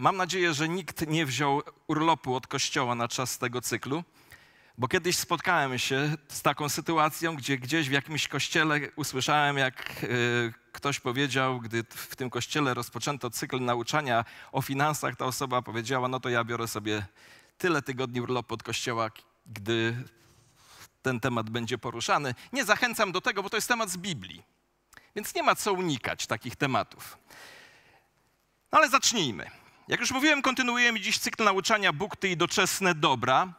Mam nadzieję, że nikt nie wziął urlopu od kościoła na czas tego cyklu, bo kiedyś spotkałem się z taką sytuacją, gdzie gdzieś w jakimś kościele usłyszałem, jak y, ktoś powiedział, gdy w tym kościele rozpoczęto cykl nauczania o finansach, ta osoba powiedziała: No to ja biorę sobie tyle tygodni urlopu od kościoła, gdy ten temat będzie poruszany. Nie zachęcam do tego, bo to jest temat z Biblii. Więc nie ma co unikać takich tematów. No ale zacznijmy. Jak już mówiłem, kontynuujemy dziś cykl nauczania Bóg, Ty i doczesne dobra.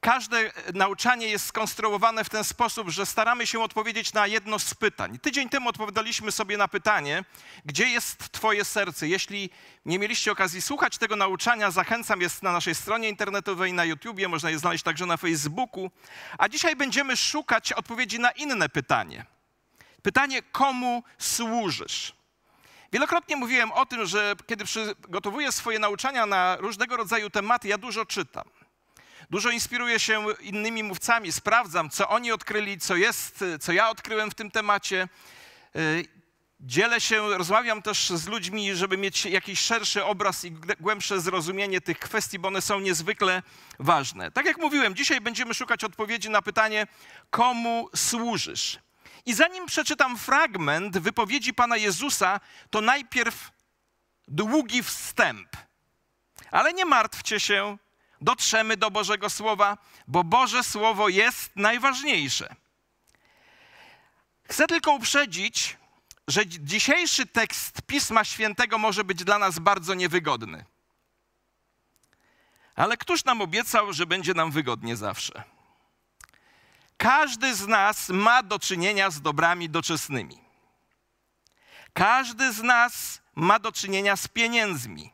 Każde nauczanie jest skonstruowane w ten sposób, że staramy się odpowiedzieć na jedno z pytań. Tydzień temu odpowiadaliśmy sobie na pytanie, gdzie jest Twoje serce. Jeśli nie mieliście okazji słuchać tego nauczania, zachęcam, jest na naszej stronie internetowej, na YouTubie, można je znaleźć także na Facebooku. A dzisiaj będziemy szukać odpowiedzi na inne pytanie. Pytanie, komu służysz? Wielokrotnie mówiłem o tym, że kiedy przygotowuję swoje nauczania na różnego rodzaju tematy, ja dużo czytam. Dużo inspiruję się innymi mówcami, sprawdzam, co oni odkryli, co jest, co ja odkryłem w tym temacie. Y, dzielę się, rozmawiam też z ludźmi, żeby mieć jakiś szerszy obraz i głębsze zrozumienie tych kwestii, bo one są niezwykle ważne. Tak jak mówiłem, dzisiaj będziemy szukać odpowiedzi na pytanie, komu służysz? I zanim przeczytam fragment wypowiedzi Pana Jezusa, to najpierw długi wstęp. Ale nie martwcie się, dotrzemy do Bożego Słowa, bo Boże Słowo jest najważniejsze. Chcę tylko uprzedzić, że dzisiejszy tekst Pisma Świętego może być dla nas bardzo niewygodny. Ale któż nam obiecał, że będzie nam wygodnie zawsze? Każdy z nas ma do czynienia z dobrami doczesnymi. Każdy z nas ma do czynienia z pieniędzmi.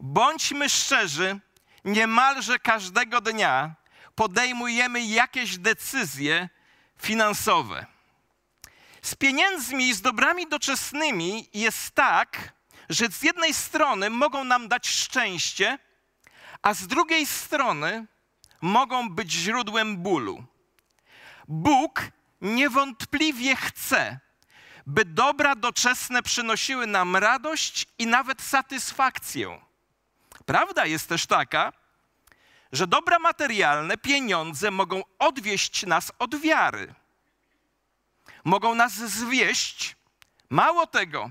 Bądźmy szczerzy, niemalże każdego dnia podejmujemy jakieś decyzje finansowe. Z pieniędzmi i z dobrami doczesnymi jest tak, że z jednej strony mogą nam dać szczęście, a z drugiej strony mogą być źródłem bólu. Bóg niewątpliwie chce, by dobra doczesne przynosiły nam radość i nawet satysfakcję. Prawda jest też taka, że dobra materialne, pieniądze mogą odwieść nas od wiary. Mogą nas zwieść. Mało tego,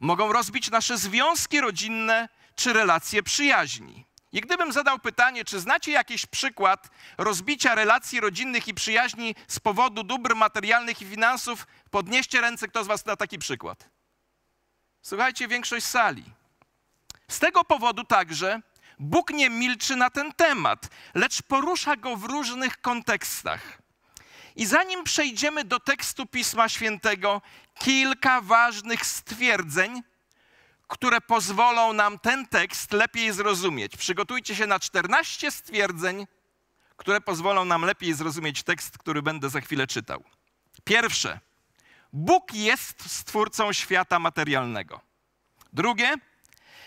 mogą rozbić nasze związki rodzinne czy relacje przyjaźni. I gdybym zadał pytanie, czy znacie jakiś przykład rozbicia relacji rodzinnych i przyjaźni z powodu dóbr materialnych i finansów, podnieście ręce, kto z Was da taki przykład. Słuchajcie, większość sali. Z tego powodu także Bóg nie milczy na ten temat, lecz porusza go w różnych kontekstach. I zanim przejdziemy do tekstu Pisma Świętego, kilka ważnych stwierdzeń, które pozwolą nam ten tekst lepiej zrozumieć. Przygotujcie się na 14 stwierdzeń, które pozwolą nam lepiej zrozumieć tekst, który będę za chwilę czytał. Pierwsze, Bóg jest stwórcą świata materialnego. Drugie,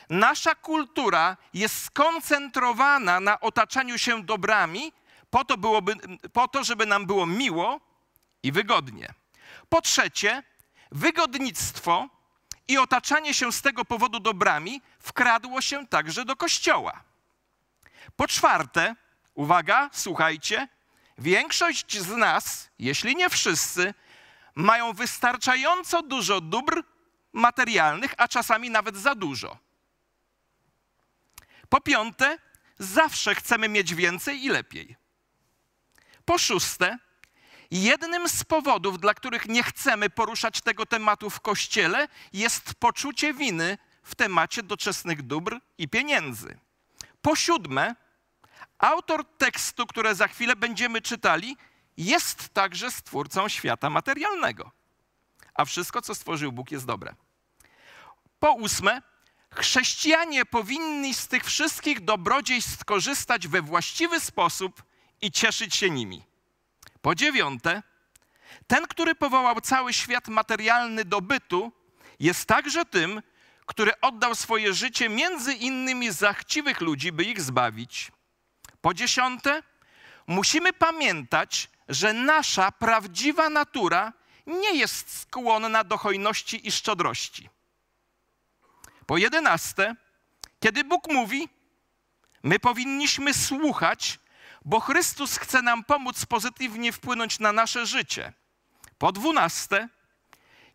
nasza kultura jest skoncentrowana na otaczaniu się dobrami, po to, byłoby, po to, żeby nam było miło i wygodnie. Po trzecie, wygodnictwo i otaczanie się z tego powodu dobrami wkradło się także do kościoła. Po czwarte, uwaga, słuchajcie, większość z nas, jeśli nie wszyscy, mają wystarczająco dużo dóbr materialnych, a czasami nawet za dużo. Po piąte, zawsze chcemy mieć więcej i lepiej. Po szóste, jednym z powodów, dla których nie chcemy poruszać tego tematu w kościele, jest poczucie winy w temacie doczesnych dóbr i pieniędzy. Po siódme, autor tekstu, które za chwilę będziemy czytali, jest także stwórcą świata materialnego. A wszystko, co stworzył Bóg, jest dobre. Po ósme, chrześcijanie powinni z tych wszystkich dobrodziejstw skorzystać we właściwy sposób i cieszyć się nimi. Po dziewiąte, ten, który powołał cały świat materialny do bytu, jest także tym, który oddał swoje życie między innymi za chciwych ludzi, by ich zbawić. Po dziesiąte, musimy pamiętać, że nasza prawdziwa natura nie jest skłonna do hojności i szczodrości. Po jedenaste, Kiedy Bóg mówi, my powinniśmy słuchać, bo Chrystus chce nam pomóc pozytywnie wpłynąć na nasze życie. Po dwunaste,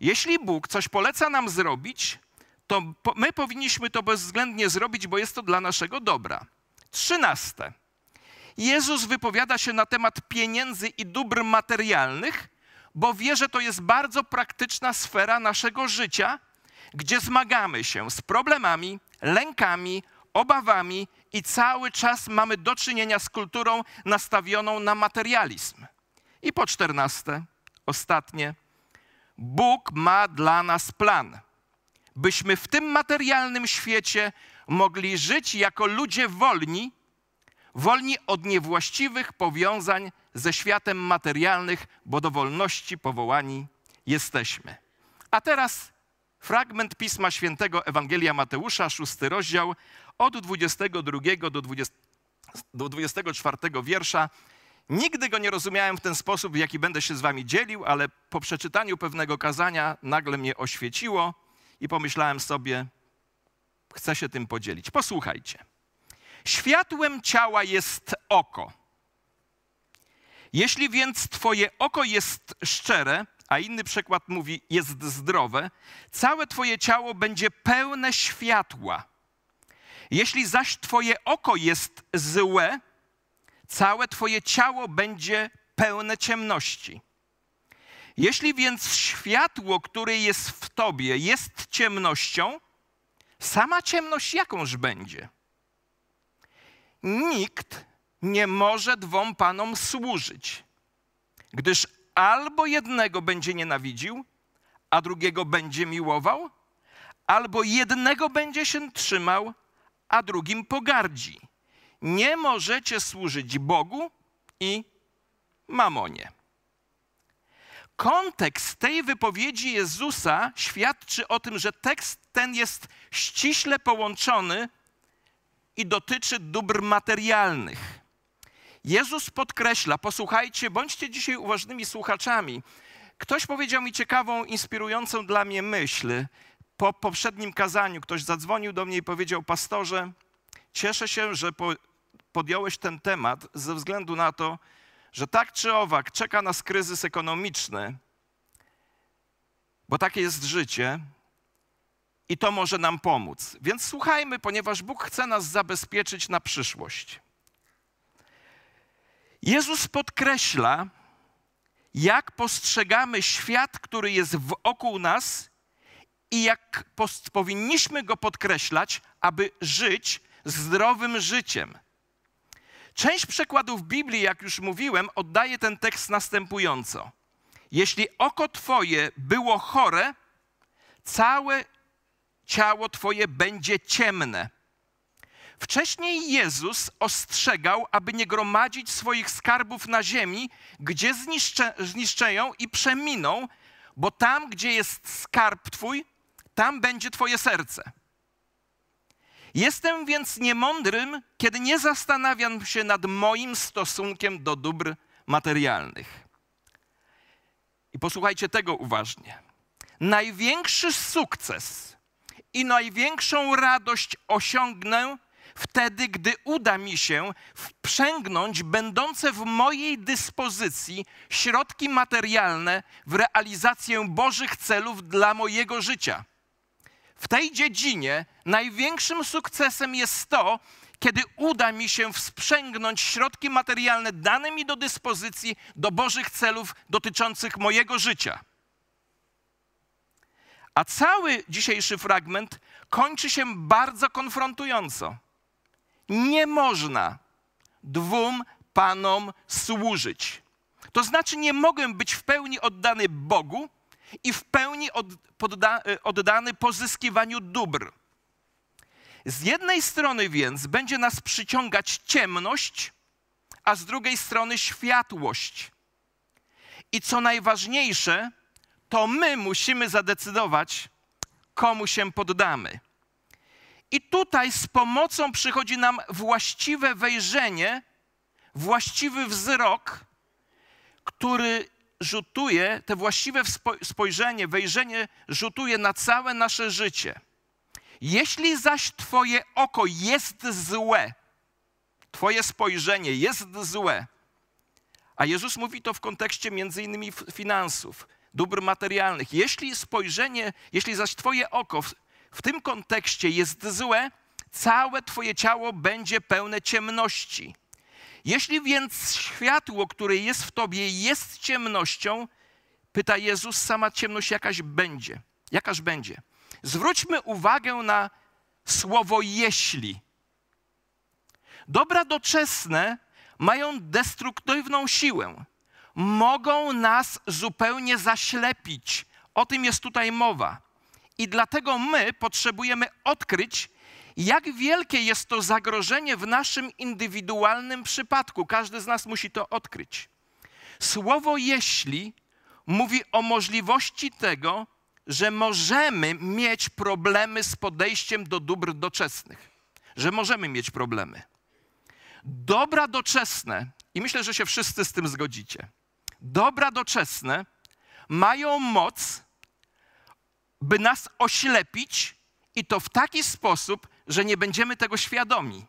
jeśli Bóg coś poleca nam zrobić, to my powinniśmy to bezwzględnie zrobić, bo jest to dla naszego dobra. Trzynaste. Jezus wypowiada się na temat pieniędzy i dóbr materialnych, bo wie, że to jest bardzo praktyczna sfera naszego życia, gdzie zmagamy się z problemami, lękami, obawami i cały czas mamy do czynienia z kulturą nastawioną na materializm. I po czternaste, ostatnie, Bóg ma dla nas plan, byśmy w tym materialnym świecie mogli żyć jako ludzie wolni, wolni od niewłaściwych powiązań ze światem materialnych, bo do wolności powołani jesteśmy. A teraz fragment Pisma Świętego Ewangelia Mateusza, szósty rozdział, od 22 do, 20, do 24 wiersza. Nigdy go nie rozumiałem w ten sposób, w jaki będę się z wami dzielił, ale po przeczytaniu pewnego kazania nagle mnie oświeciło i pomyślałem sobie, chcę się tym podzielić. Posłuchajcie. Światłem ciała jest oko. Jeśli więc Twoje oko jest szczere, a inny przykład mówi jest zdrowe, całe Twoje ciało będzie pełne światła. Jeśli zaś Twoje oko jest złe, całe Twoje ciało będzie pełne ciemności. Jeśli więc światło, które jest w Tobie, jest ciemnością, sama ciemność jakąż będzie? Nikt nie może dwom panom służyć, gdyż albo jednego będzie nienawidził, a drugiego będzie miłował, albo jednego będzie się trzymał, a drugim pogardzi. Nie możecie służyć Bogu i mamonie. Kontekst tej wypowiedzi Jezusa świadczy o tym, że tekst ten jest ściśle połączony i dotyczy dóbr materialnych. Jezus podkreśla, posłuchajcie, bądźcie dzisiaj uważnymi słuchaczami. Ktoś powiedział mi ciekawą, inspirującą dla mnie myśl. Po poprzednim kazaniu ktoś zadzwonił do mnie i powiedział: Pastorze, cieszę się, że po, podjąłeś ten temat ze względu na to, że tak czy owak czeka nas kryzys ekonomiczny, bo takie jest życie i to może nam pomóc. Więc słuchajmy, ponieważ Bóg chce nas zabezpieczyć na przyszłość. Jezus podkreśla, jak postrzegamy świat, który jest wokół nas i jak powinniśmy go podkreślać, aby żyć zdrowym życiem. Część przekładów Biblii, jak już mówiłem, oddaje ten tekst następująco. Jeśli oko Twoje było chore, całe ciało Twoje będzie ciemne. Wcześniej Jezus ostrzegał, aby nie gromadzić swoich skarbów na ziemi, gdzie zniszcze, zniszczeją i przeminą, bo tam, gdzie jest skarb Twój, tam będzie Twoje serce. Jestem więc niemądrym, kiedy nie zastanawiam się nad moim stosunkiem do dóbr materialnych. I posłuchajcie tego uważnie. Największy sukces i największą radość osiągnę wtedy, gdy uda mi się wprzęgnąć będące w mojej dyspozycji środki materialne w realizację Bożych celów dla mojego życia. W tej dziedzinie największym sukcesem jest to, kiedy uda mi się wsprzęgnąć środki materialne dane mi do dyspozycji do Bożych celów dotyczących mojego życia. A cały dzisiejszy fragment kończy się bardzo konfrontująco. Nie można dwóm panom służyć. To znaczy, nie mogę być w pełni oddany Bogu i w pełni od, podda, oddany pozyskiwaniu dóbr. Z jednej strony więc będzie nas przyciągać ciemność, a z drugiej strony światłość. I co najważniejsze, to my musimy zadecydować, komu się poddamy. I tutaj z pomocą przychodzi nam właściwe wejrzenie, właściwy wzrok, który rzutuje, te właściwe spojrzenie, wejrzenie rzutuje na całe nasze życie. Jeśli zaś Twoje oko jest złe, Twoje spojrzenie jest złe, a Jezus mówi to w kontekście między innymi finansów, dóbr materialnych. Jeśli spojrzenie, jeśli zaś Twoje oko w, tym kontekście jest złe, całe Twoje ciało będzie pełne ciemności. Jeśli więc światło, które jest w Tobie, jest ciemnością, pyta Jezus, sama ciemność jakaś będzie. Jakaż będzie? Zwróćmy uwagę na słowo jeśli. Dobra doczesne mają destruktywną siłę. Mogą nas zupełnie zaślepić. O tym jest tutaj mowa. I dlatego my potrzebujemy odkryć, jak wielkie jest to zagrożenie w naszym indywidualnym przypadku. Każdy z nas musi to odkryć. Słowo jeśli mówi o możliwości tego, że możemy mieć problemy z podejściem do dóbr doczesnych. Że możemy mieć problemy. Dobra doczesne, i myślę, że się wszyscy z tym zgodzicie, dobra doczesne mają moc, by nas oślepić i to w taki sposób, że nie będziemy tego świadomi.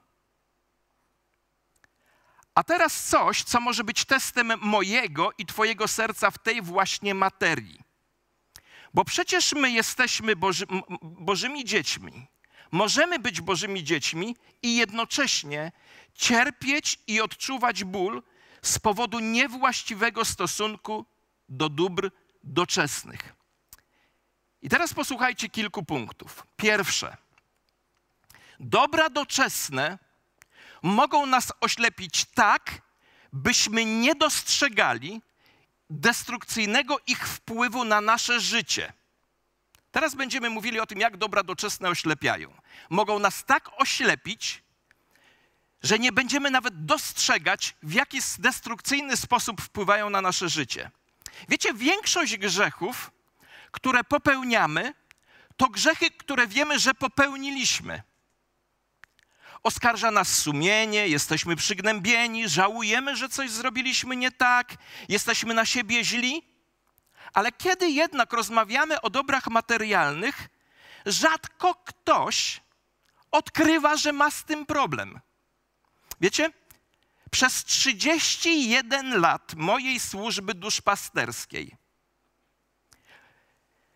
A teraz coś, co może być testem mojego i Twojego serca w tej właśnie materii. Bo przecież my jesteśmy Boży, Bożymi dziećmi. Możemy być Bożymi dziećmi i jednocześnie cierpieć i odczuwać ból z powodu niewłaściwego stosunku do dóbr doczesnych. I teraz posłuchajcie kilku punktów. Pierwsze. Dobra doczesne mogą nas oślepić tak, byśmy nie dostrzegali destrukcyjnego ich wpływu na nasze życie. Teraz będziemy mówili o tym, jak dobra doczesne oślepiają. Mogą nas tak oślepić, że nie będziemy nawet dostrzegać, w jaki destrukcyjny sposób wpływają na nasze życie. Wiecie, większość grzechów, które popełniamy, to grzechy, które wiemy, że popełniliśmy. Oskarża nas sumienie, jesteśmy przygnębieni, żałujemy, że coś zrobiliśmy nie tak, jesteśmy na siebie źli. Ale kiedy jednak rozmawiamy o dobrach materialnych, rzadko ktoś odkrywa, że ma z tym problem. Wiecie, przez 31 lat mojej służby duszpasterskiej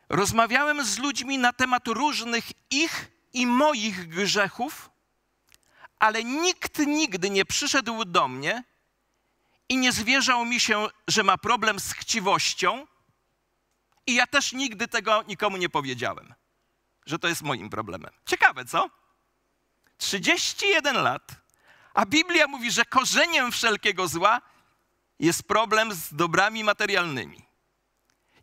rozmawiałem z ludźmi na temat różnych ich i moich grzechów, ale nikt nigdy nie przyszedł do mnie i nie zwierzał mi się, że ma problem z chciwością, i ja też nigdy tego nikomu nie powiedziałem, że to jest moim problemem. Ciekawe, co? 31 lat, a Biblia mówi, że korzeniem wszelkiego zła jest problem z dobrami materialnymi.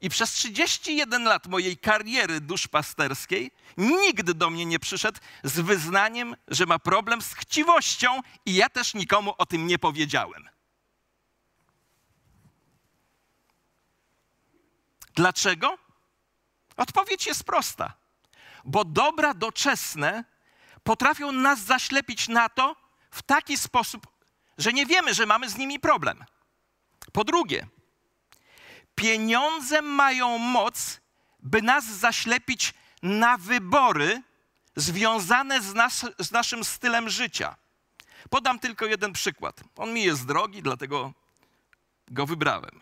I przez 31 lat mojej kariery duszpasterskiej nikt do mnie nie przyszedł z wyznaniem, że ma problem z chciwością, i ja też nikomu o tym nie powiedziałem. Dlaczego? Odpowiedź jest prosta. Bo dobra doczesne potrafią nas zaślepić na to w taki sposób, że nie wiemy, że mamy z nimi problem. Po drugie, pieniądze mają moc, by nas zaślepić na wybory związane z, nas, z naszym stylem życia. Podam tylko jeden przykład. On mi jest drogi, dlatego go wybrałem.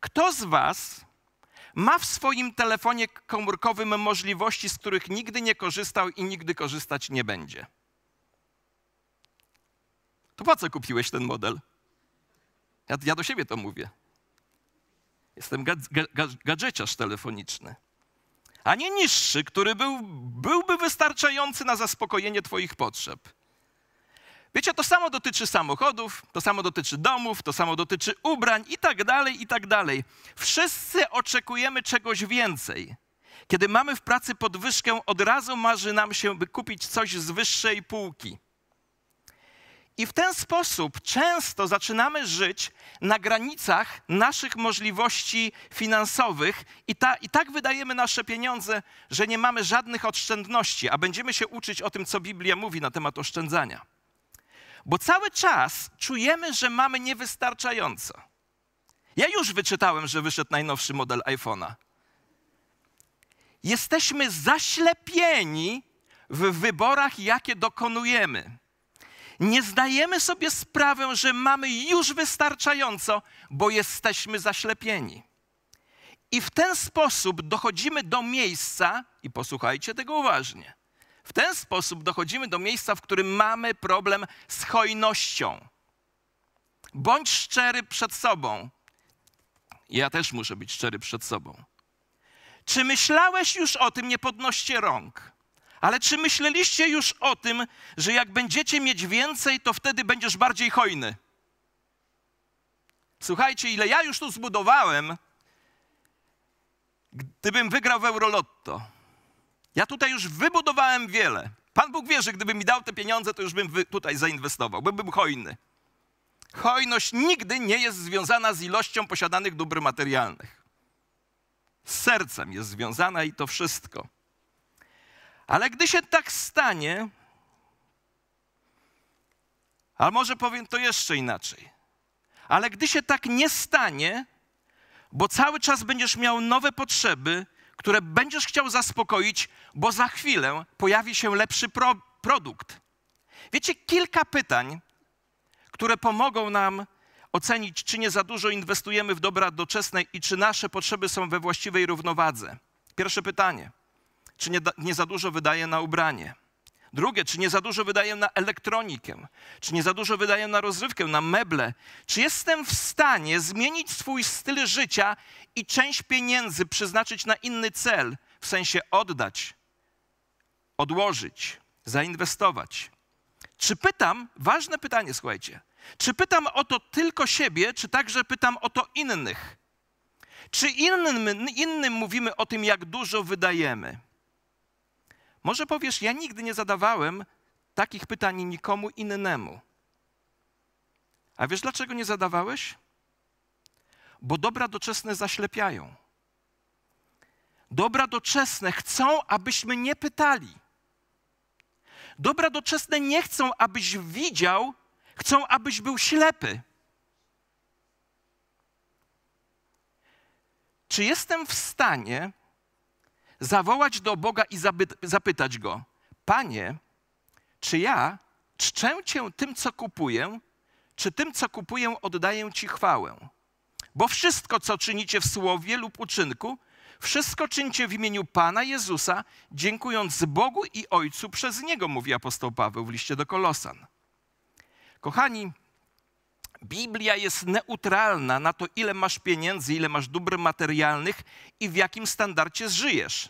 Kto z Was ma w swoim telefonie komórkowym możliwości, z których nigdy nie korzystał i nigdy korzystać nie będzie? To po co kupiłeś ten model? Ja, ja do siebie to mówię. Jestem gadżeciarz telefoniczny. A nie niższy, który był, byłby wystarczający na zaspokojenie Twoich potrzeb. Wiecie, to samo dotyczy samochodów, to samo dotyczy domów, to samo dotyczy ubrań i tak dalej, i tak dalej. Wszyscy oczekujemy czegoś więcej. Kiedy mamy w pracy podwyżkę, od razu marzy nam się, by kupić coś z wyższej półki. I w ten sposób często zaczynamy żyć na granicach naszych możliwości finansowych, i, ta, i tak wydajemy nasze pieniądze, że nie mamy żadnych oszczędności, a będziemy się uczyć o tym, co Biblia mówi na temat oszczędzania. Bo cały czas czujemy, że mamy niewystarczająco. Ja już wyczytałem, że wyszedł najnowszy model iPhone'a. jesteśmy zaślepieni w wyborach, jakie dokonujemy. Nie zdajemy sobie sprawy, że mamy już wystarczająco, bo jesteśmy zaślepieni. I w ten sposób dochodzimy do miejsca, i posłuchajcie tego uważnie. W ten sposób dochodzimy do miejsca, w którym mamy problem z hojnością. Bądź szczery przed sobą. Ja też muszę być szczery przed sobą. Czy myślałeś już o tym, nie podnoście rąk, ale czy myśleliście już o tym, że jak będziecie mieć więcej, to wtedy będziesz bardziej hojny? Słuchajcie, ile ja już tu zbudowałem, gdybym wygrał w Eurolotto. Ja tutaj już wybudowałem wiele. Pan Bóg wie, że gdyby mi dał te pieniądze, to już bym tutaj zainwestował, bo bym hojny. Hojność nigdy nie jest związana z ilością posiadanych dóbr materialnych. Z sercem jest związana i to wszystko. Ale gdy się tak stanie, a może powiem to jeszcze inaczej, ale gdy się tak nie stanie, bo cały czas będziesz miał nowe potrzeby, które będziesz chciał zaspokoić, bo za chwilę pojawi się lepszy pro produkt. Wiecie, kilka pytań, które pomogą nam ocenić, czy nie za dużo inwestujemy w dobra doczesne i czy nasze potrzeby są we właściwej równowadze. Pierwsze pytanie: czy nie, nie za dużo wydaję na ubranie? Drugie, czy nie za dużo wydaję na elektronikę? Czy nie za dużo wydaję na rozrywkę, na meble? Czy jestem w stanie zmienić swój styl życia i część pieniędzy przeznaczyć na inny cel, w sensie oddać, odłożyć, zainwestować? Czy pytam, ważne pytanie, słuchajcie, czy pytam o to tylko siebie, czy także pytam o to innych? Czy innym, innym mówimy o tym, jak dużo wydajemy? Może powiesz, ja nigdy nie zadawałem takich pytań nikomu innemu. A wiesz, dlaczego nie zadawałeś? Bo dobra doczesne zaślepiają. Dobra doczesne chcą, abyśmy nie pytali. Dobra doczesne nie chcą, abyś widział, chcą, abyś był ślepy. Czy jestem w stanie zawołać do Boga i zapytać Go, Panie, czy ja czczę Cię tym, co kupuję, czy tym, co kupuję, oddaję Ci chwałę? Bo wszystko, co czynicie w słowie lub uczynku, wszystko czyńcie w imieniu Pana Jezusa, dziękując Bogu i Ojcu przez Niego, mówi apostoł Paweł w liście do Kolosan. Kochani, Biblia jest neutralna na to, ile masz pieniędzy, ile masz dóbr materialnych i w jakim standardzie żyjesz.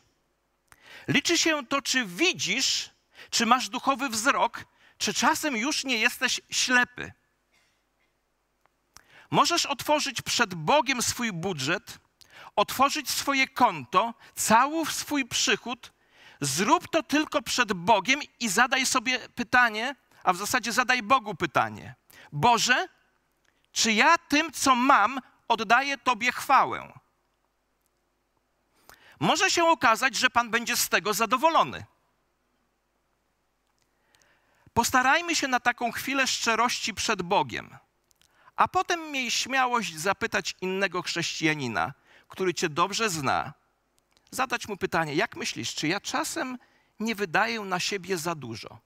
Liczy się to, czy widzisz, czy masz duchowy wzrok, czy czasem już nie jesteś ślepy. Możesz otworzyć przed Bogiem swój budżet, otworzyć swoje konto, cały swój przychód. Zrób to tylko przed Bogiem i zadaj sobie pytanie, a w zasadzie zadaj Bogu pytanie: Boże, czy ja tym, co mam, oddaję Tobie chwałę? Może się okazać, że Pan będzie z tego zadowolony. Postarajmy się na taką chwilę szczerości przed Bogiem, a potem miej śmiałość zapytać innego chrześcijanina, który Cię dobrze zna, zadać mu pytanie: Jak myślisz, czy ja czasem nie wydaję na siebie za dużo?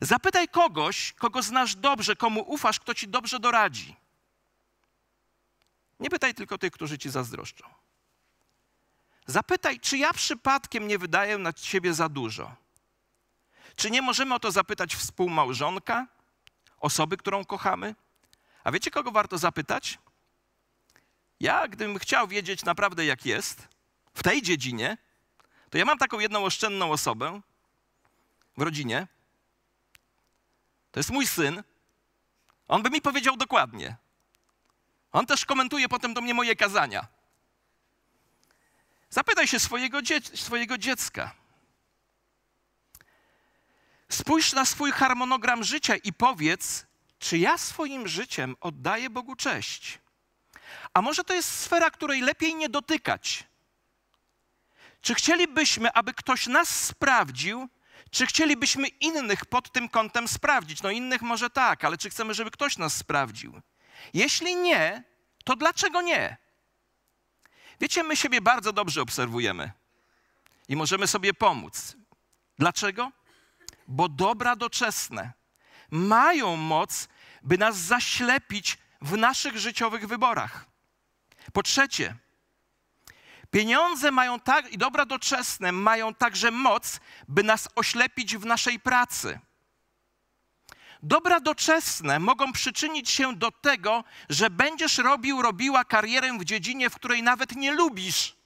Zapytaj kogoś, kogo znasz dobrze, komu ufasz, kto ci dobrze doradzi. Nie pytaj tylko tych, którzy ci zazdroszczą. Zapytaj, czy ja przypadkiem nie wydaję na siebie za dużo. Czy nie możemy o to zapytać współmałżonka, osoby, którą kochamy? A wiecie, kogo warto zapytać? Ja, gdybym chciał wiedzieć naprawdę, jak jest w tej dziedzinie, to ja mam taką jedną oszczędną osobę w rodzinie, to jest mój syn. On by mi powiedział dokładnie. On też komentuje potem do mnie moje kazania. Zapytaj się swojego, dzie swojego dziecka. Spójrz na swój harmonogram życia i powiedz, czy ja swoim życiem oddaję Bogu cześć. A może to jest sfera, której lepiej nie dotykać? Czy chcielibyśmy, aby ktoś nas sprawdził, czy chcielibyśmy innych pod tym kątem sprawdzić? No innych może tak, ale czy chcemy, żeby ktoś nas sprawdził? Jeśli nie, to dlaczego nie? Wiecie, my siebie bardzo dobrze obserwujemy i możemy sobie pomóc. Dlaczego? Bo dobra doczesne mają moc, by nas zaślepić w naszych życiowych wyborach. Po trzecie, pieniądze mają tak i dobra doczesne mają także moc, by nas oślepić w naszej pracy. Dobra doczesne mogą przyczynić się do tego, że będziesz robił, robiła karierę w dziedzinie, w której nawet nie lubisz.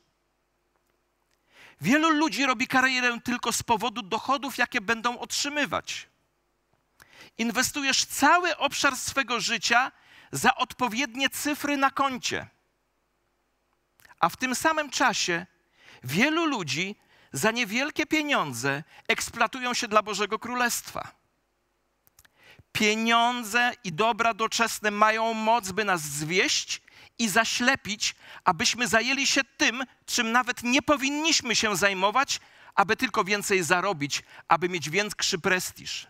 Wielu ludzi robi karierę tylko z powodu dochodów, jakie będą otrzymywać. Inwestujesz cały obszar swego życia za odpowiednie cyfry na koncie. A w tym samym czasie wielu ludzi za niewielkie pieniądze eksploatują się dla Bożego Królestwa. Pieniądze i dobra doczesne mają moc, by nas zwieść i zaślepić, abyśmy zajęli się tym, czym nawet nie powinniśmy się zajmować, aby tylko więcej zarobić, aby mieć większy prestiż.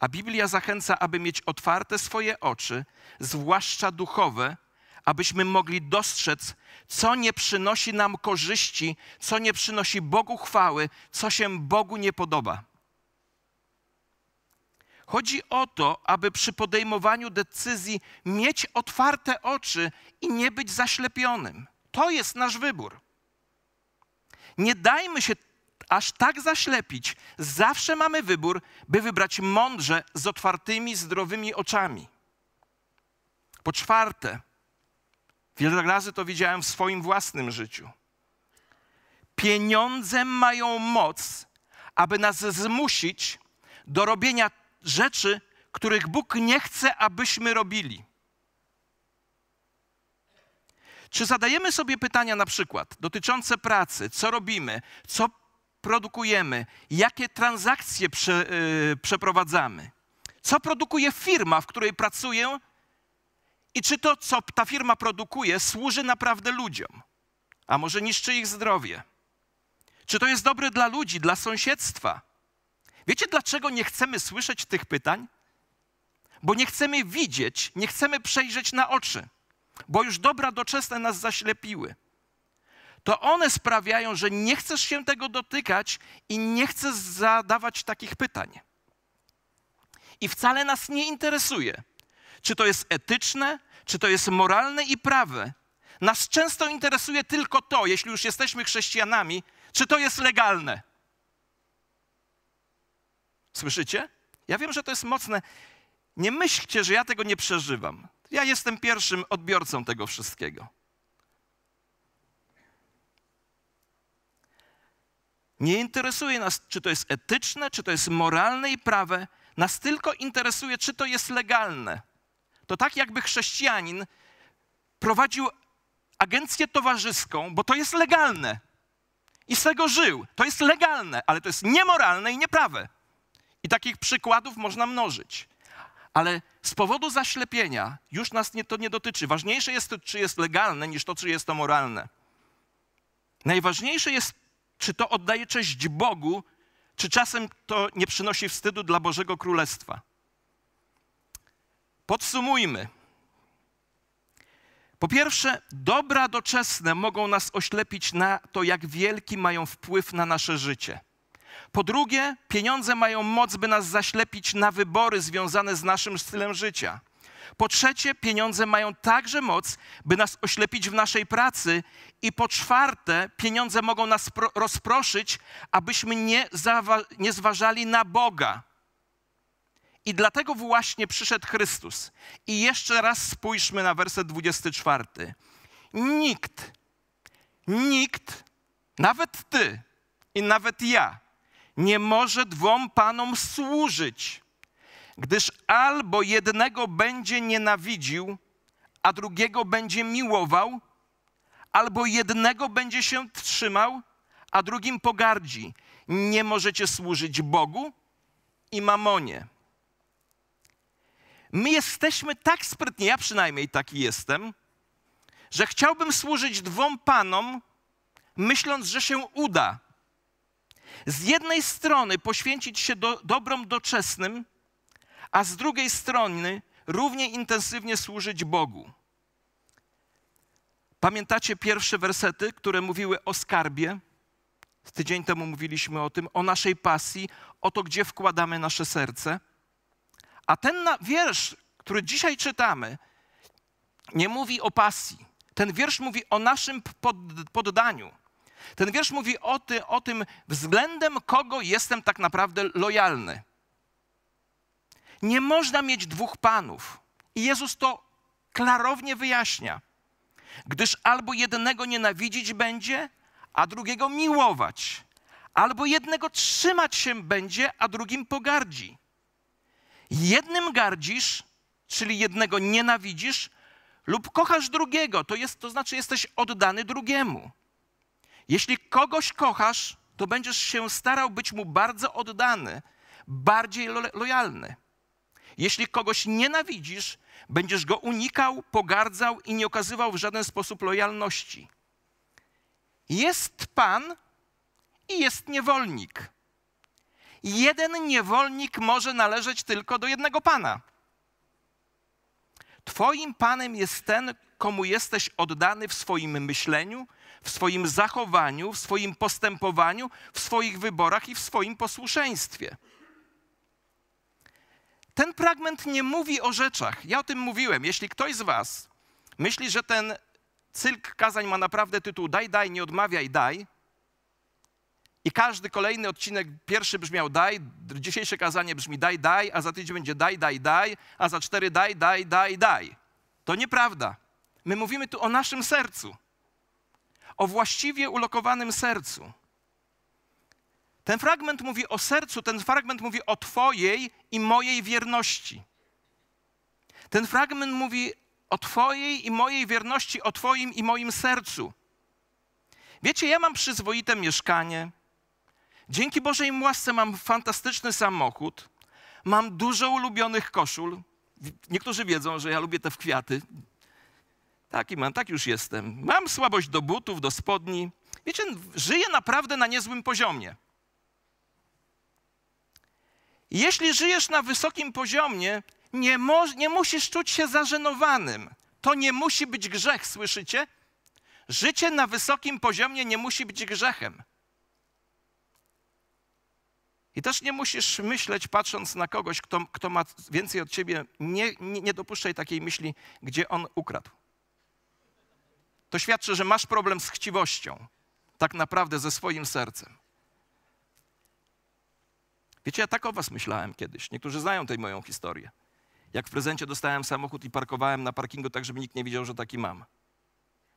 A Biblia zachęca, aby mieć otwarte swoje oczy, zwłaszcza duchowe, abyśmy mogli dostrzec, co nie przynosi nam korzyści, co nie przynosi Bogu chwały, co się Bogu nie podoba. Chodzi o to, aby przy podejmowaniu decyzji mieć otwarte oczy i nie być zaślepionym. To jest nasz wybór. Nie dajmy się aż tak zaślepić. Zawsze mamy wybór, by wybrać mądrze z otwartymi, zdrowymi oczami. Po czwarte, wiele razy to widziałem w swoim własnym życiu. Pieniądze mają moc, aby nas zmusić do robienia rzeczy, których Bóg nie chce, abyśmy robili. Czy zadajemy sobie pytania na przykład dotyczące pracy, co robimy, co produkujemy, jakie transakcje prze, yy, przeprowadzamy, co produkuje firma, w której pracuję i czy to, co ta firma produkuje, służy naprawdę ludziom, a może niszczy ich zdrowie? Czy to jest dobre dla ludzi, dla sąsiedztwa? Wiecie, dlaczego nie chcemy słyszeć tych pytań? Bo nie chcemy widzieć, nie chcemy przejrzeć na oczy, bo już dobra doczesne nas zaślepiły. To one sprawiają, że nie chcesz się tego dotykać i nie chcesz zadawać takich pytań. I wcale nas nie interesuje, czy to jest etyczne, czy to jest moralne i prawe. Nas często interesuje tylko to, jeśli już jesteśmy chrześcijanami, czy to jest legalne. Słyszycie? Ja wiem, że to jest mocne. Nie myślcie, że ja tego nie przeżywam. Ja jestem pierwszym odbiorcą tego wszystkiego. Nie interesuje nas, czy to jest etyczne, czy to jest moralne i prawe. Nas tylko interesuje, czy to jest legalne. To tak, jakby chrześcijanin prowadził agencję towarzyską, bo to jest legalne. I z tego żył. To jest legalne, ale to jest niemoralne i nieprawe. I takich przykładów można mnożyć. Ale z powodu zaślepienia już nas nie, to nie dotyczy. Ważniejsze jest to, czy jest legalne, niż to, czy jest to moralne. Najważniejsze jest, czy to oddaje cześć Bogu, czy czasem to nie przynosi wstydu dla Bożego Królestwa. Podsumujmy. Po pierwsze, dobra doczesne mogą nas oślepić na to, jak wielki mają wpływ na nasze życie. Po drugie, pieniądze mają moc, by nas zaślepić na wybory związane z naszym stylem życia. Po trzecie, pieniądze mają także moc, by nas oślepić w naszej pracy. I po czwarte, pieniądze mogą nas rozproszyć, abyśmy nie, nie zważali na Boga. I dlatego właśnie przyszedł Chrystus. I jeszcze raz spójrzmy na werset 24. Nikt, nikt, nawet ty i nawet ja, nie może dwom panom służyć, gdyż albo jednego będzie nienawidził, a drugiego będzie miłował, albo jednego będzie się trzymał, a drugim pogardzi. Nie możecie służyć Bogu i mamonie. My jesteśmy tak sprytni, ja przynajmniej taki jestem, że chciałbym służyć dwom panom, myśląc, że się uda z jednej strony poświęcić się do, dobrom doczesnym, a z drugiej strony równie intensywnie służyć Bogu. Pamiętacie pierwsze wersety, które mówiły o skarbie? Tydzień temu mówiliśmy o tym, o naszej pasji, o to, gdzie wkładamy nasze serce. A ten wiersz, który dzisiaj czytamy, nie mówi o pasji. Ten wiersz mówi o naszym poddaniu. Ten wiersz mówi o, ty, o tym, względem kogo jestem tak naprawdę lojalny. Nie można mieć dwóch panów. I Jezus to klarownie wyjaśnia. Gdyż albo jednego nienawidzić będzie, a drugiego miłować. Albo jednego trzymać się będzie, a drugim pogardzi. Jednym gardzisz, czyli jednego nienawidzisz, lub kochasz drugiego, to, jest, to znaczy jesteś oddany drugiemu. Jeśli kogoś kochasz, to będziesz się starał być mu bardzo oddany, bardziej lo lojalny. Jeśli kogoś nienawidzisz, będziesz go unikał, pogardzał i nie okazywał w żaden sposób lojalności. Jest Pan i jest niewolnik. Jeden niewolnik może należeć tylko do jednego Pana. Twoim Panem jest ten, komu jesteś oddany w swoim myśleniu, w swoim zachowaniu, w swoim postępowaniu, w swoich wyborach i w swoim posłuszeństwie. Ten fragment nie mówi o rzeczach. Ja o tym mówiłem. Jeśli ktoś z Was myśli, że ten cykl kazań ma naprawdę tytuł Daj, daj, nie odmawiaj, daj, i każdy kolejny odcinek, pierwszy brzmiał daj, dzisiejsze kazanie brzmi daj, daj, a za tydzień będzie daj, daj, daj, a za cztery daj, daj, daj, daj. To nieprawda. My mówimy tu o naszym sercu, o właściwie ulokowanym sercu. Ten fragment mówi o sercu, ten fragment mówi o Twojej i mojej wierności. Ten fragment mówi o Twojej i mojej wierności, o Twoim i moim sercu. Wiecie, ja mam przyzwoite mieszkanie. Dzięki Bożej łasce mam fantastyczny samochód. Mam dużo ulubionych koszul. Niektórzy wiedzą, że ja lubię te w kwiaty. Taki mam, tak już jestem. Mam słabość do butów, do spodni. Wiecie, żyję naprawdę na niezłym poziomie. Jeśli żyjesz na wysokim poziomie, nie, mo- nie musisz czuć się zażenowanym. To nie musi być grzech, słyszycie? Życie na wysokim poziomie nie musi być grzechem. I też nie musisz myśleć, patrząc na kogoś, kto, kto ma więcej od ciebie, nie, nie, nie dopuszczaj takiej myśli, gdzie on ukradł. To świadczy, że masz problem z chciwością, tak naprawdę ze swoim sercem. Wiecie, ja tak o was myślałem kiedyś. Niektórzy znają tę moją historię. Jak w prezencie dostałem samochód i parkowałem na parkingu tak, żeby nikt nie widział, że taki mam.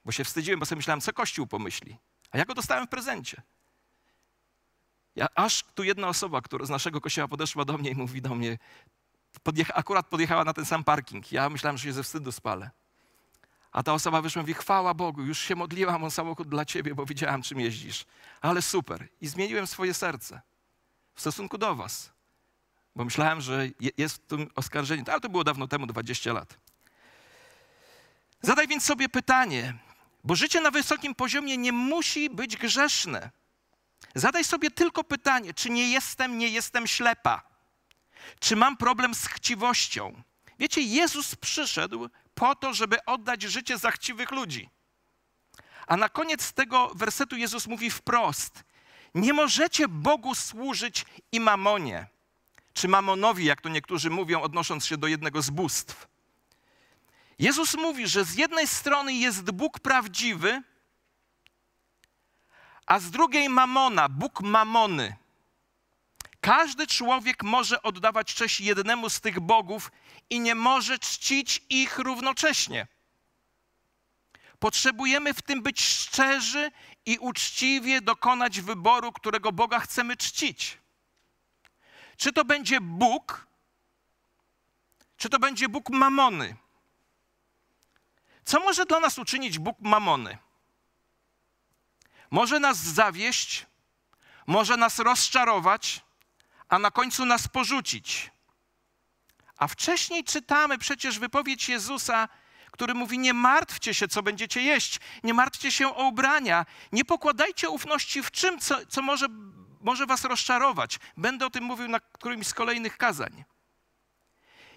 Bo się wstydziłem, bo sobie myślałem, co Kościół pomyśli. A ja go dostałem w prezencie. Ja, aż tu jedna osoba, która z naszego kościoła podeszła do mnie i mówi do mnie, podjecha, akurat podjechała na ten sam parking. Ja myślałem, że się ze wstydu spalę. A ta osoba wyszła i mówi, chwała Bogu, już się modliłam o samochód dla ciebie, bo widziałam, czym jeździsz. Ale super. I zmieniłem swoje serce w stosunku do was. Bo myślałem, że jest w tym oskarżenie. Ale to było dawno temu, 20 lat. Zadaj więc sobie pytanie, bo życie na wysokim poziomie nie musi być grzeszne. Zadaj sobie tylko pytanie, czy nie jestem, nie jestem ślepa? Czy mam problem z chciwością? Wiecie, Jezus przyszedł po to, żeby oddać życie za chciwych ludzi. A na koniec tego wersetu Jezus mówi wprost: Nie możecie Bogu służyć i mamonie, czy mamonowi, jak to niektórzy mówią, odnosząc się do jednego z bóstw. Jezus mówi, że z jednej strony jest Bóg prawdziwy, a z drugiej mamona, Bóg mamony. Każdy człowiek może oddawać cześć jednemu z tych bogów i nie może czcić ich równocześnie. Potrzebujemy w tym być szczerzy i uczciwie dokonać wyboru, którego Boga chcemy czcić. Czy to będzie Bóg, czy to będzie Bóg mamony? Co może dla nas uczynić Bóg mamony? Może nas zawieść, może nas rozczarować, a na końcu nas porzucić. A wcześniej czytamy przecież wypowiedź Jezusa, który mówi: Nie martwcie się, co będziecie jeść, nie martwcie się o ubrania, nie pokładajcie ufności w czym, co, co może, może was rozczarować. Będę o tym mówił na którymś z kolejnych kazań.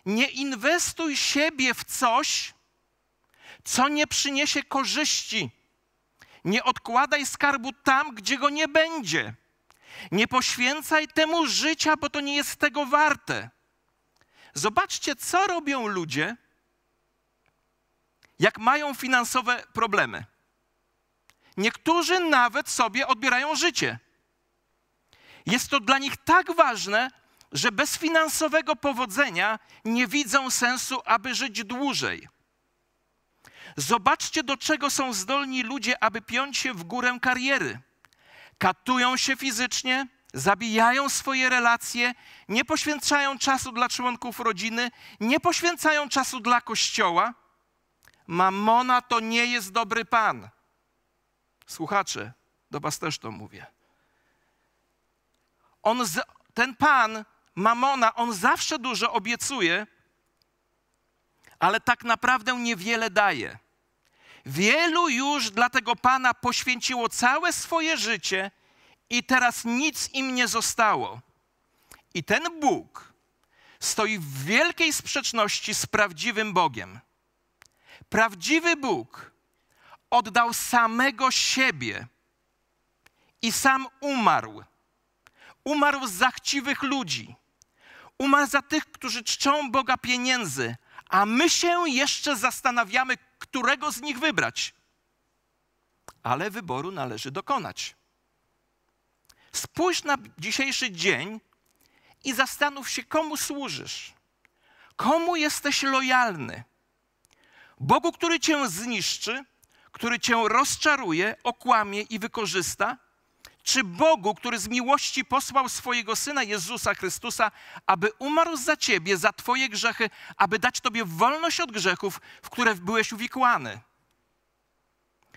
Nie inwestuj siebie w coś, co nie przyniesie korzyści. Nie odkładaj skarbu tam, gdzie go nie będzie. Nie poświęcaj temu życia, bo to nie jest tego warte. Zobaczcie, co robią ludzie, jak mają finansowe problemy. Niektórzy nawet sobie odbierają życie. Jest to dla nich tak ważne, że bez finansowego powodzenia nie widzą sensu, aby żyć dłużej. Zobaczcie, do czego są zdolni ludzie, aby piąć się w górę kariery. Katują się fizycznie, zabijają swoje relacje, nie poświęcają czasu dla członków rodziny, nie poświęcają czasu dla kościoła. Mamona to nie jest dobry pan. Słuchacze, do was też to mówię. On, ten pan, Mamona, on zawsze dużo obiecuje, ale tak naprawdę niewiele daje. Wielu już dla tego Pana poświęciło całe swoje życie i teraz nic im nie zostało. I ten Bóg stoi w wielkiej sprzeczności z prawdziwym Bogiem. Prawdziwy Bóg oddał samego siebie i sam umarł. Umarł za chciwych ludzi. Umarł za tych, którzy czczą Boga pieniędzy, a my się jeszcze zastanawiamy, którego z nich wybrać. Ale wyboru należy dokonać. Spójrz na dzisiejszy dzień i zastanów się, komu służysz. Komu jesteś lojalny? Bogu, który cię zniszczy, który cię rozczaruje, okłamie i wykorzysta? Czy Bogu, który z miłości posłał swojego syna Jezusa Chrystusa, aby umarł za ciebie, za twoje grzechy, aby dać tobie wolność od grzechów, w które byłeś uwikłany?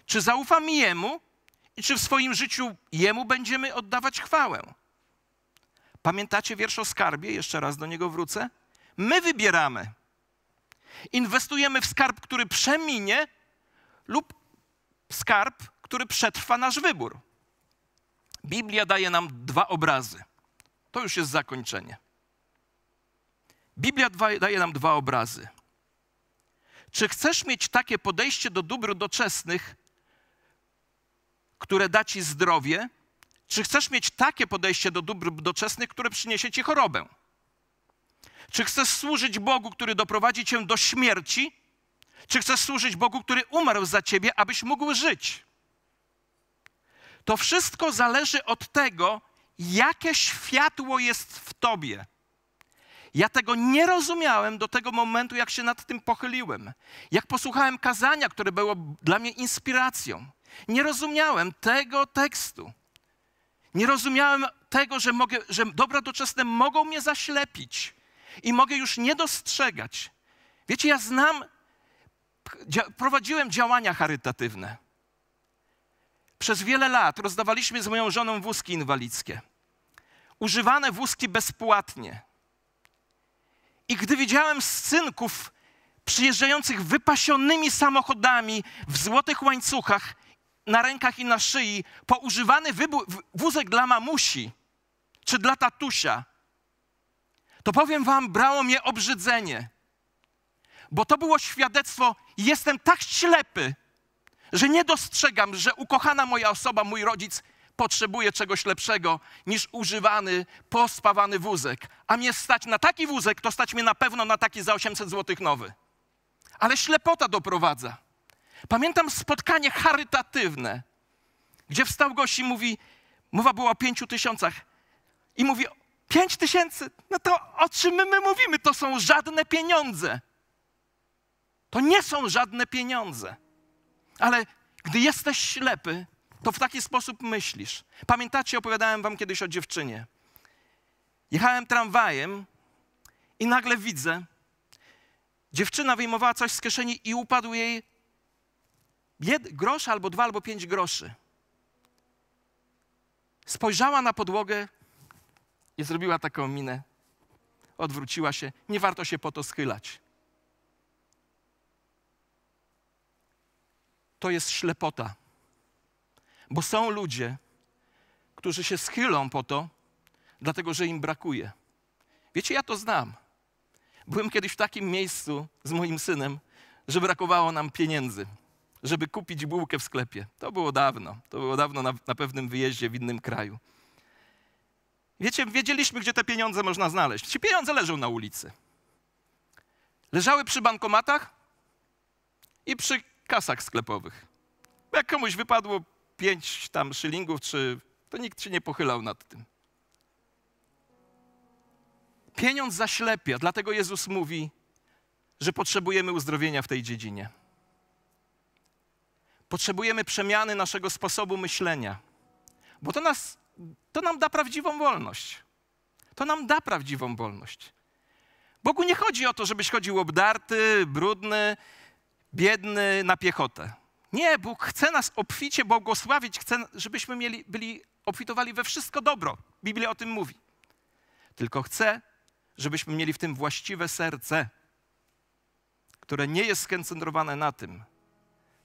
Czy zaufam Jemu i czy w swoim życiu Jemu będziemy oddawać chwałę? Pamiętacie wiersz o skarbie? Jeszcze raz do niego wrócę. My wybieramy. Inwestujemy w skarb, który przeminie, lub skarb, który przetrwa nasz wybór. Biblia daje nam dwa obrazy. To już jest zakończenie. Biblia daje nam dwa obrazy. Czy chcesz mieć takie podejście do dóbr doczesnych, które da ci zdrowie? Czy chcesz mieć takie podejście do dóbr doczesnych, które przyniesie ci chorobę? Czy chcesz służyć Bogu, który doprowadzi cię do śmierci? Czy chcesz służyć Bogu, który umarł za ciebie, abyś mógł żyć? To wszystko zależy od tego, jakie światło jest w tobie. Ja tego nie rozumiałem do tego momentu, jak się nad tym pochyliłem. Jak posłuchałem kazania, które było dla mnie inspiracją. Nie rozumiałem tego tekstu. Nie rozumiałem tego, że, mogę, że dobra doczesne mogą mnie zaślepić i mogę już nie dostrzegać. Wiecie, ja znam, prowadziłem działania charytatywne. Przez wiele lat rozdawaliśmy z moją żoną wózki inwalidzkie. Używane wózki bezpłatnie. I gdy widziałem synków przyjeżdżających wypasionymi samochodami w złotych łańcuchach na rękach i na szyi, po używany wózek dla mamusi czy dla tatusia, to powiem wam, brało mnie obrzydzenie. Bo to było świadectwo, jestem tak ślepy, że nie dostrzegam, że ukochana moja osoba, mój rodzic, potrzebuje czegoś lepszego niż używany, pospawany wózek. A mnie stać na taki wózek, to stać mnie na pewno na taki za 800 zł nowy. Ale ślepota doprowadza. Pamiętam spotkanie charytatywne, gdzie wstał gość i mówi, mowa była o pięciu tysiącach, i mówi, pięć tysięcy, no to o czym my mówimy? To są żadne pieniądze. To nie są żadne pieniądze. Ale gdy jesteś ślepy, to w taki sposób myślisz. Pamiętacie, opowiadałem wam kiedyś o dziewczynie. Jechałem tramwajem i nagle widzę, dziewczyna wyjmowała coś z kieszeni i upadł jej jed, grosz albo dwa, albo pięć groszy. Spojrzała na podłogę i zrobiła taką minę. Odwróciła się. Nie warto się po to schylać. To jest ślepota. Bo są ludzie, którzy się schylą po to, dlatego że im brakuje. Wiecie, ja to znam. Byłem kiedyś w takim miejscu z moim synem, że brakowało nam pieniędzy, żeby kupić bułkę w sklepie. To było dawno. To było dawno na, na pewnym wyjeździe w innym kraju. Wiecie, wiedzieliśmy, gdzie te pieniądze można znaleźć. Ci pieniądze leżą na ulicy. Leżały przy bankomatach i przy kasach sklepowych. Jak komuś wypadło pięć tam szylingów, czy to nikt się nie pochylał nad tym. Pieniądz zaślepia, dlatego Jezus mówi, że potrzebujemy uzdrowienia w tej dziedzinie. Potrzebujemy przemiany naszego sposobu myślenia, bo to, nas, to nam da prawdziwą wolność. To nam da prawdziwą wolność. Bogu nie chodzi o to, żebyś chodził obdarty, brudny, biedny na piechotę. Nie, Bóg chce nas obficie błogosławić, chce, żebyśmy mieli, byli obfitowali we wszystko dobro. Biblia o tym mówi. Tylko chce, żebyśmy mieli w tym właściwe serce, które nie jest skoncentrowane na tym,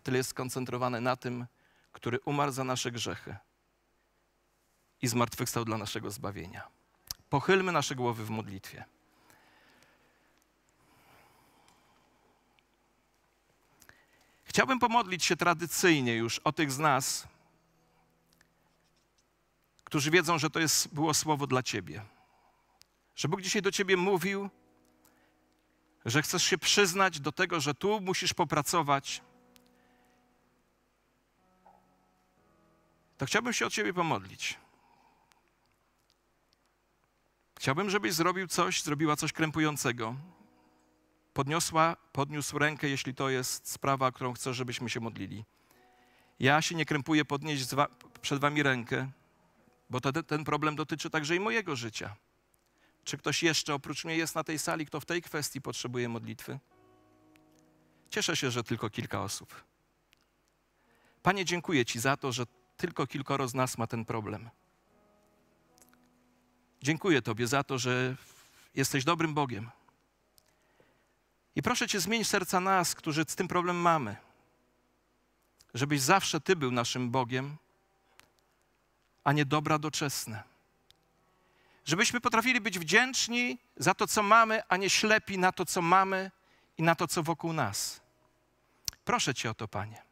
tyle jest skoncentrowane na tym, który umarł za nasze grzechy i zmartwychwstał dla naszego zbawienia. Pochylmy nasze głowy w modlitwie. Chciałbym pomodlić się tradycyjnie już o tych z nas, którzy wiedzą, że to jest, było słowo dla Ciebie. Że Bóg dzisiaj do Ciebie mówił, że chcesz się przyznać do tego, że tu musisz popracować. To chciałbym się o Ciebie pomodlić. Chciałbym, żebyś zrobił coś, zrobiła coś krępującego. Podniosła, podniósł rękę, jeśli to jest sprawa, którą chcesz, żebyśmy się modlili. Ja się nie krępuję podnieść przed wami rękę, bo ten problem dotyczy także i mojego życia. Czy ktoś jeszcze oprócz mnie jest na tej sali, kto w tej kwestii potrzebuje modlitwy? Cieszę się, że tylko kilka osób. Panie, dziękuję Ci za to, że tylko kilkoro z nas ma ten problem. Dziękuję Tobie za to, że jesteś dobrym Bogiem. I proszę Cię, zmień serca nas, którzy z tym problem mamy. Żebyś zawsze Ty był naszym Bogiem, a nie dobra doczesne. Żebyśmy potrafili być wdzięczni za to, co mamy, a nie ślepi na to, co mamy i na to, co wokół nas. Proszę Cię o to, Panie.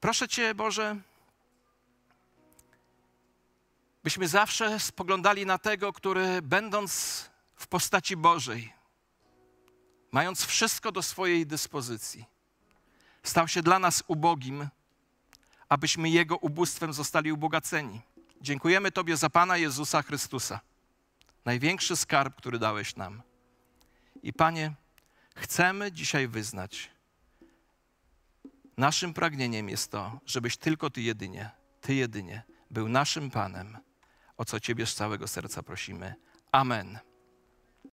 Proszę Cię, Boże, byśmy zawsze spoglądali na tego, który będąc w postaci Bożej, mając wszystko do swojej dyspozycji, stał się dla nas ubogim, abyśmy Jego ubóstwem zostali ubogaceni. Dziękujemy Tobie za Pana Jezusa Chrystusa, największy skarb, który dałeś nam. I Panie, chcemy dzisiaj wyznać, naszym pragnieniem jest to, żebyś tylko Ty jedynie, Ty jedynie był naszym Panem, o co Ciebie z całego serca prosimy. Amen.